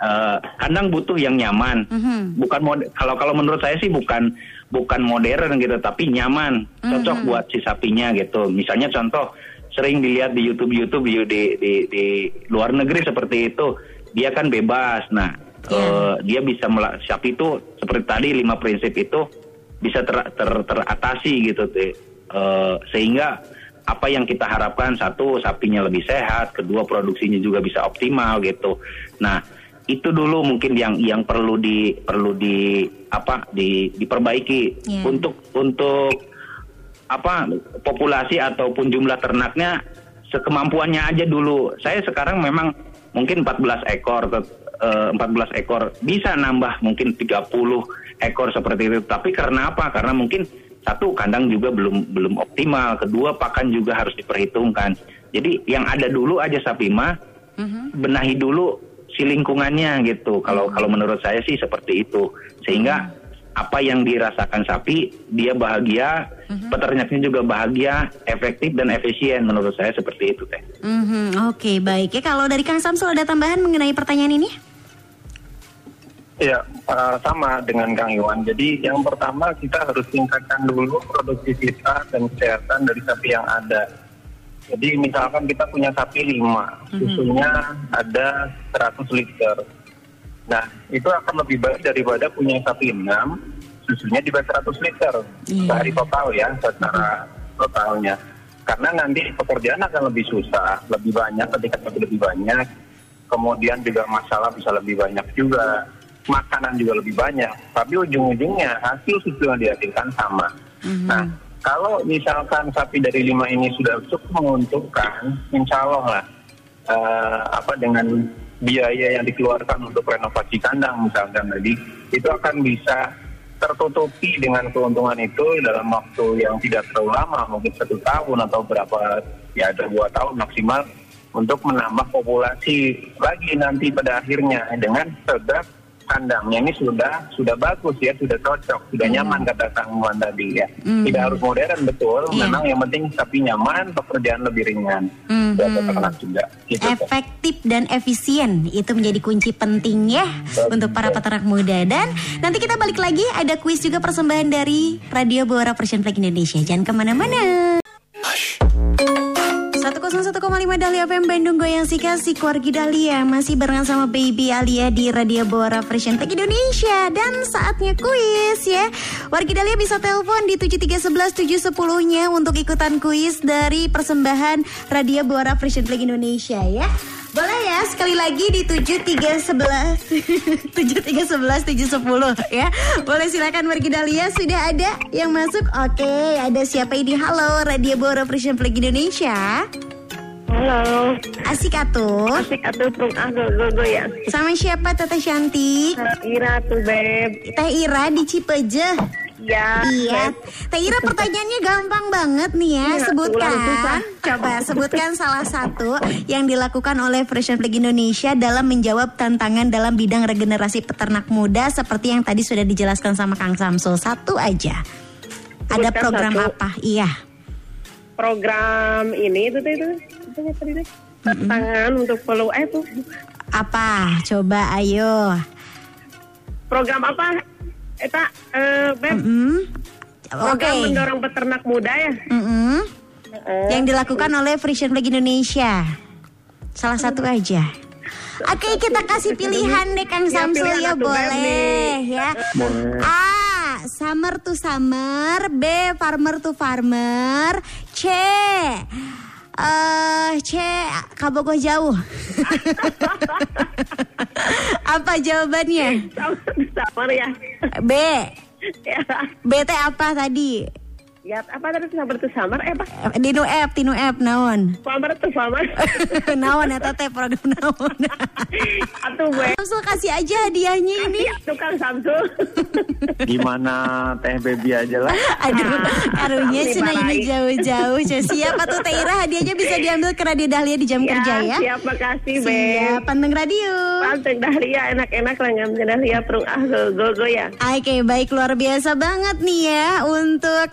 eh, kandang butuh yang nyaman. Mhm. Bukan mod- kalau kalau menurut saya sih bukan bukan modern gitu, tapi nyaman, cocok buat si sapinya gitu. Misalnya contoh sering dilihat di YouTube YouTube di di, di, di luar negeri seperti itu, dia kan bebas. Nah, eh, dia bisa sapi itu seperti tadi lima prinsip itu bisa ter, ter- teratasi gitu. Eh, sehingga apa yang kita harapkan satu sapinya lebih sehat, kedua produksinya juga bisa optimal gitu. Nah, itu dulu mungkin yang yang perlu di perlu di apa di diperbaiki Iya. untuk untuk apa populasi ataupun jumlah ternaknya sekemampuannya aja dulu. Saya sekarang memang mungkin 14 ekor tet- eh, 14 ekor bisa nambah mungkin 30 ekor seperti itu. Tapi karena apa? Karena mungkin satu kandang juga belum belum optimal, kedua pakan juga harus diperhitungkan. Jadi yang ada dulu aja sapi mah benahi dulu si lingkungannya gitu. Kalau kalau menurut saya sih seperti itu. Sehingga apa yang dirasakan sapi dia bahagia, peternaknya juga bahagia, efektif dan efisien menurut saya seperti itu teh. Mhm, Oke baik ya kalau dari Kang Samsul ada tambahan mengenai pertanyaan ini? Ya, eh, sama dengan Kang Iwan. Jadi yang pertama kita harus tingkatkan dulu produktivitas dan kesehatan dari sapi yang ada. Jadi misalkan kita punya sapi 5, susunya ada 100 liter. Nah, itu akan lebih baik daripada punya sapi 6, susunya di bawah 100 liter. Iya. Sehari total ya, secara totalnya. Karena nanti pekerjaan akan lebih susah, lebih banyak ketika sapi lebih banyak. Kemudian juga masalah bisa lebih banyak juga. Makanan juga lebih banyak. Tapi ujung-ujungnya hasil susu yang dihasilkan sama. Nah, kalau misalkan sapi dari lima ini sudah cukup menguntungkan, insya Allah lah eh, apa dengan biaya yang dikeluarkan untuk renovasi kandang misalkan tadi itu akan bisa tertutupi dengan keuntungan itu dalam waktu yang tidak terlalu lama mungkin satu tahun atau berapa ya ada dua tahun maksimal untuk menambah populasi lagi nanti pada akhirnya dengan sebab kandangnya ini sudah sudah bagus ya sudah cocok sudah nyaman kata Kang Iwan tadi ya. Mhm. tidak harus modern betul. Iya. memang yang penting sapi nyaman pekerjaan lebih ringan. Buat peternak juga. Gitu. Efektif dan efisien itu menjadi kunci penting ya untuk para peternak muda. Dan nanti kita balik lagi ada kuis juga persembahan dari Radio Bora Persian Flag Indonesia. Jangan ke mana-mana. 101,5 Dahlia FM Bandung Goyang si kasih Keluarga Dahlia. Masih barengan sama Baby Alia di Radio Bora Fresh Flag Indonesia. Dan saatnya kuis ya. Warga Dahlia bisa telepon di 7311 710 nya Untuk ikutan kuis dari persembahan Radio Bora Fresh Flag Indonesia ya boleh ya sekali lagi di 7311 7311 710 ya. Boleh silakan Wargi Dahlia sudah ada yang masuk. Oke, ada siapa ini? Halo Radio Bora Fresh Flag Indonesia. Halo, Asik atuh. asik atuh tung ah go go go ya. Sama siapa Teteh Cantik? Ira tuh beb. Teh Ira di Cipeje. Ya. Iya. Teh Ira pertanyaannya gampang banget nih ya. Iya, sebutkan. Coba sebutkan salah satu yang dilakukan oleh Fresh Flag Indonesia dalam menjawab tantangan dalam bidang regenerasi peternak muda seperti yang tadi sudah dijelaskan sama Kang Samsul. Satu aja. Ada Sebutkan program satu. apa? Iya. Program ini itu tuh itu. Itu ya tadi deh. Tangan untuk follow eh tuh. Apa? Coba ayo. Program apa? Eta eh beb. Mm. Oke. Program mendorong peternak muda ya. Mm-mm. Heeh. Yang dilakukan oleh Frisian Flag Indonesia. Salah satu aja. Oke, kita kasih pilihan deh Kang Ya, Samsul ya Beb, boleh ya. A. Summer to summer, B. Farmer to farmer, C. eh C. Kabogoh jauh. apa jawabannya? Sabar ya. B. Ya. B teh apa tadi? Ya apa tadi sabar tuh samar eh apa? Dinu app, tinu app naon? Samar tuh samar. naon eta teh program naon? Atuh beb. Samsul kasih aja hadiahnya ini. Tukang Samsul. gimana Teh Baby aja lah Aduh, Ah, arunya cina ini jauh-jauh. Cek. Siapa tuh Teh Ira hadiahnya bisa diambil ke Radio Dahlia di jam kerja ya. Siap makasih beb. Siap, panteng radio. Pantek Dahlia enak-enak lah ngam Dahlia perung ah go go go ya. Oke, baik luar biasa banget nih ya untuk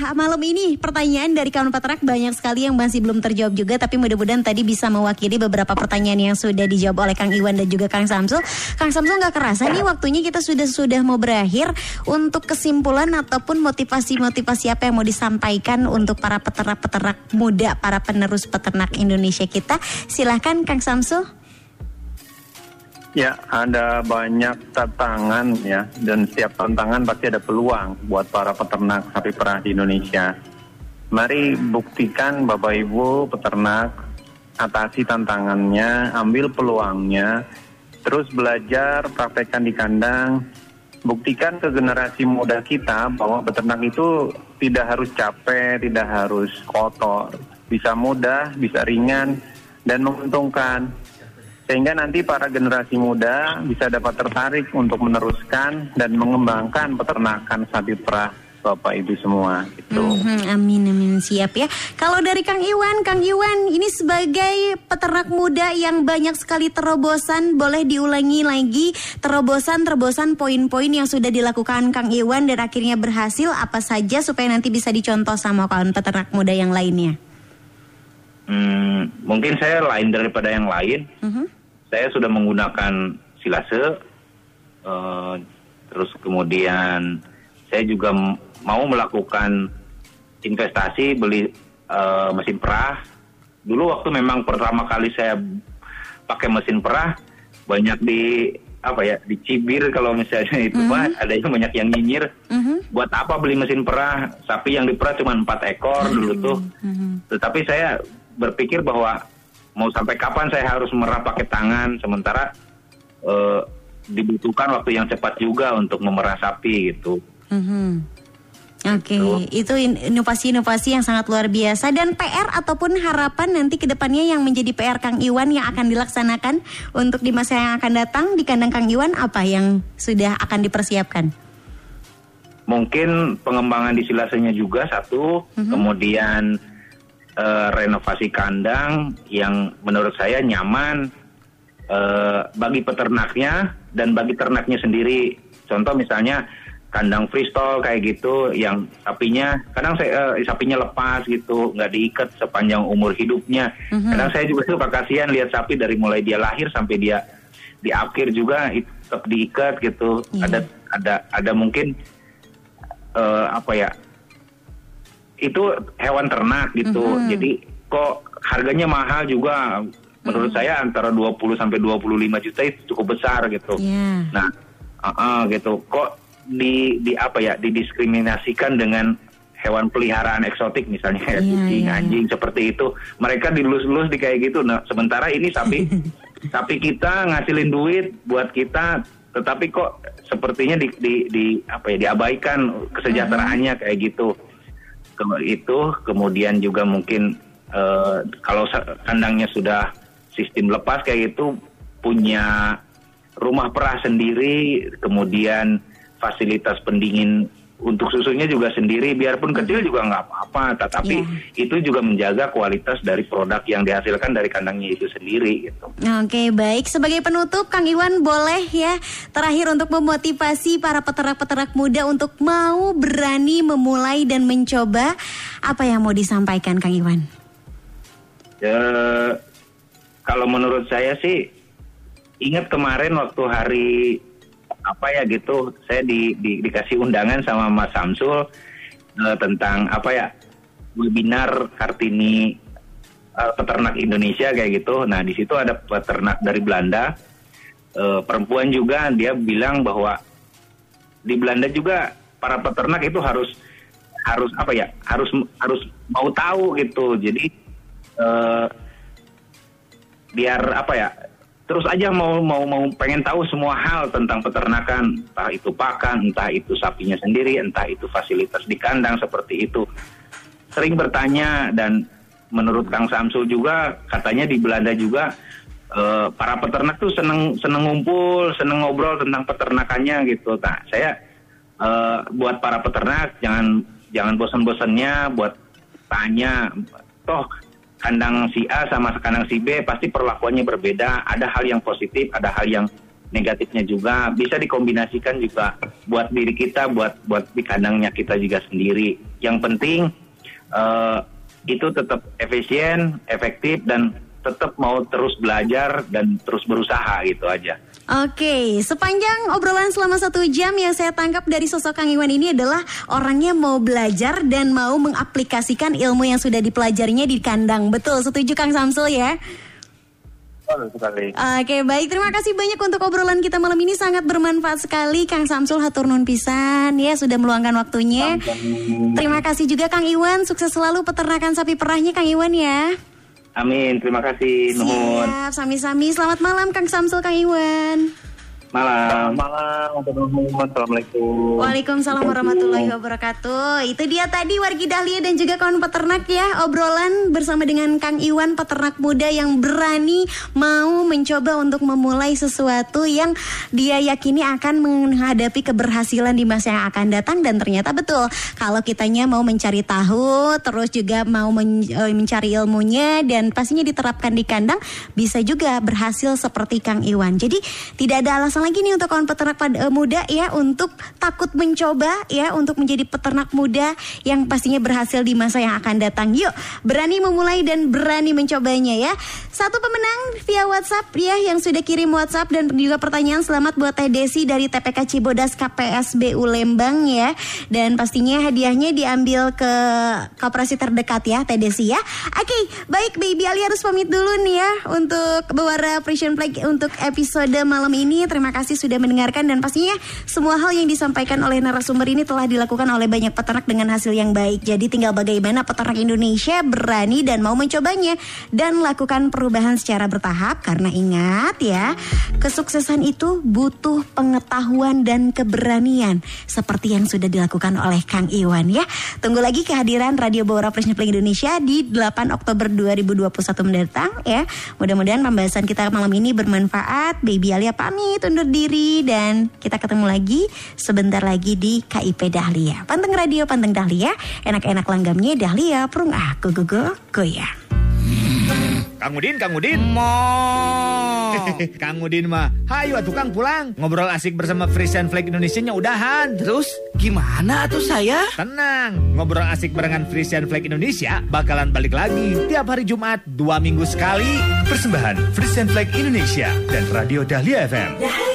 ah, malam ini pertanyaan dari kawan peternak banyak sekali yang masih belum terjawab juga tapi mudah-mudahan tadi bisa mewakili beberapa pertanyaan yang sudah dijawab oleh Kang Iwan dan juga Kang Samsul. Kang Samsul nggak kerasa nih waktunya kita sudah sudah mau berakhir untuk kesimpulan ataupun motivasi-motivasi apa yang mau disampaikan untuk para peternak-peternak muda, para penerus peternak Indonesia kita. Silahkan Kang Samsul. Ya, ada banyak tantangan ya, dan setiap tantangan pasti ada peluang buat para peternak sapi perah di Indonesia. Mari buktikan Bapak Ibu peternak, atasi tantangannya, ambil peluangnya, terus belajar, praktekkan di kandang, buktikan ke generasi muda kita bahwa peternak itu tidak harus capek, tidak harus kotor, bisa mudah, bisa ringan, dan menguntungkan. Sehingga nanti para generasi muda bisa dapat tertarik untuk meneruskan dan mengembangkan peternakan sapi perah Bapak Ibu semua gitu. Mhm, amin amin siap ya. Kalau dari Kang Iwan, Kang Iwan ini sebagai peternak muda yang banyak sekali terobosan, boleh diulangi lagi terobosan-terobosan poin-poin yang sudah dilakukan Kang Iwan dan akhirnya berhasil apa saja supaya nanti bisa dicontoh sama kawan peternak muda yang lainnya. Hmm, mungkin saya lain daripada yang lain. Mhm. Saya sudah menggunakan silase, eh, terus kemudian saya juga mau melakukan investasi beli eh, mesin perah. Dulu waktu memang pertama kali saya pakai mesin perah banyak di apa ya dicibir kalau misalnya itu Pak, ada yang banyak yang nyinyir. Mhm. Buat apa beli mesin perah? Sapi yang diperah cuma empat ekor dulu tuh. Mhm. Tetapi saya berpikir bahwa mau sampai kapan saya harus merah pakai tangan sementara eh, dibutuhkan waktu yang cepat juga untuk memerah sapi gitu. Mhm. Oke, itu in- inovasi-inovasi yang sangat luar biasa dan PR ataupun harapan nanti ke depannya yang menjadi PR Kang Iwan yang akan dilaksanakan untuk di masa yang akan datang di kandang Kang Iwan apa yang sudah akan dipersiapkan? Mungkin pengembangan di silasenya juga satu, kemudian eh, renovasi kandang yang menurut saya nyaman eh, bagi peternaknya dan bagi ternaknya sendiri. Contoh misalnya kandang freestyle kayak gitu yang sapinya kadang saya eh, sapinya lepas gitu nggak diikat sepanjang umur hidupnya kadang saya juga suka kasihan lihat sapi dari mulai dia lahir sampai dia di akhir juga itu tetap diikat gitu Iya. ada ada ada mungkin eh, apa ya itu hewan ternak gitu Mhm. jadi kok harganya mahal juga menurut saya antara 20 sampai 25 juta itu cukup besar gitu Ya. Nah, uh-uh, gitu. Kok di di apa ya didiskriminasikan dengan hewan peliharaan eksotik misalnya kayak Iya, kucing, iya, anjing seperti itu. Mereka dilus-lus di kayak gitu. Nah, sementara ini sapi sapi kita ngasilin duit buat kita tetapi kok sepertinya di, di, di apa ya diabaikan kesejahteraannya kayak gitu. Itu kemudian juga mungkin eh, kalau kandangnya sudah sistem lepas kayak gitu punya rumah perah sendiri kemudian fasilitas pendingin untuk susunya juga sendiri biarpun kecil juga nggak apa-apa tetapi itu juga menjaga kualitas dari produk yang dihasilkan dari kandangnya itu sendiri gitu. Oke baik. Sebagai penutup Kang Iwan boleh ya terakhir untuk memotivasi para peternak-peternak muda untuk mau berani memulai dan mencoba apa yang mau disampaikan Kang Iwan? Eh, kalau menurut saya sih ingat kemarin waktu hari apa ya gitu saya di, di- dikasih undangan sama Mas Samsul eh, tentang apa ya webinar Kartini eh, peternak Indonesia kayak gitu. Nah di situ ada peternak dari Belanda eh, perempuan juga dia bilang bahwa di Belanda juga para peternak itu harus harus apa ya harus harus mau tahu gitu jadi eh, biar apa ya terus aja mau mau mau pengen tahu semua hal tentang peternakan. Entah itu pakan entah itu sapinya sendiri entah itu fasilitas di kandang seperti itu. Sering bertanya dan menurut Kang Samsul juga katanya di Belanda juga eh, para peternak tuh seneng seneng ngumpul seneng ngobrol tentang peternakannya gitu. Nah saya eh, buat para peternak jangan jangan bosan-bosannya buat tanya toh kandang si A sama kandang si B pasti perlakuannya berbeda. Ada hal yang positif ada hal yang negatifnya juga. Bisa dikombinasikan juga buat diri kita buat buat di kandangnya kita juga sendiri. Yang penting eh, itu tetap efisien efektif dan tetap mau terus belajar dan terus berusaha gitu aja Oke, sepanjang obrolan selama satu jam yang saya tangkap dari sosok Kang Iwan ini adalah orangnya mau belajar dan mau mengaplikasikan ilmu yang sudah dipelajarinya di kandang. Betul, setuju Kang Samsul ya? Sekali. Oke, baik. Terima kasih banyak untuk obrolan kita malam ini sangat bermanfaat sekali. Kang Samsul hatur nun pisan ya sudah meluangkan waktunya. Terima kasih juga Kang Iwan. Sukses selalu peternakan sapi perahnya Kang Iwan ya. Amin terima kasih Siap, sami-sami. Selamat malam Kang Samsul Kang Iwan. Malam. Malam, Assalamualaikum. Waalaikumsalam warahmatullahi wabarakatuh. Itu dia tadi Wargi Dahlia dan juga kawan peternak ya obrolan bersama dengan Kang Iwan peternak muda yang berani mau mencoba untuk memulai sesuatu yang dia yakini akan menghadapi keberhasilan di masa yang akan datang dan ternyata betul kalau kitanya mau mencari tahu terus juga mau men- eh, mencari ilmunya dan pastinya diterapkan di kandang bisa juga berhasil seperti Kang Iwan. Jadi tidak ada alasan lagi nih untuk kawan peternak pad- eh, muda ya untuk takut mencoba ya untuk menjadi peternak muda yang pastinya berhasil di masa yang akan datang. Yuk, berani memulai dan berani mencobanya ya. Satu pemenang via WhatsApp ya yang sudah kirim WhatsApp dan juga pertanyaan selamat buat Teh Desi dari TPK Cibodas KPSBU Lembang ya. Dan pastinya hadiahnya diambil ke koperasi terdekat ya Teh Desi ya. Oke, baik Baby Ali harus pamit dulu nih ya untuk Bewara Precision Flag untuk episode malam ini. Terima kasih sudah mendengarkan dan pastinya semua hal yang disampaikan oleh narasumber ini telah dilakukan oleh banyak peternak dengan hasil yang baik. Jadi tinggal bagaimana peternak Indonesia berani dan mau mencobanya dan lakukan perubahan secara bertahap karena ingat ya, kesuksesan itu butuh pengetahuan dan keberanian seperti yang sudah dilakukan oleh Kang Iwan ya. Tunggu lagi kehadiran Radio Precision Flag Indonesia di 8 Oktober 2021 mendatang ya. Mudah-mudahan pembahasan kita malam ini bermanfaat. Baby Alia pamit undur diri dan kita ketemu lagi sebentar lagi di KIP Dahlia. Panteng Radio Panteng Dahlia, enak-enak langgamnya Dahlia, perung aku gogo goyang. Kang Udin, Kang Udin. Kang Udin mah, hayu atuh Kang pulang. Ngobrol asik bersama Frisian Flag Indonesia-nya udahan. Terus gimana tuh saya? Tenang, ngobrol asik barengan Frisian Flag Indonesia bakalan balik lagi tiap hari Jumat dua minggu sekali. Persembahan Frisian Flag Indonesia dan Radio Dahlia FM.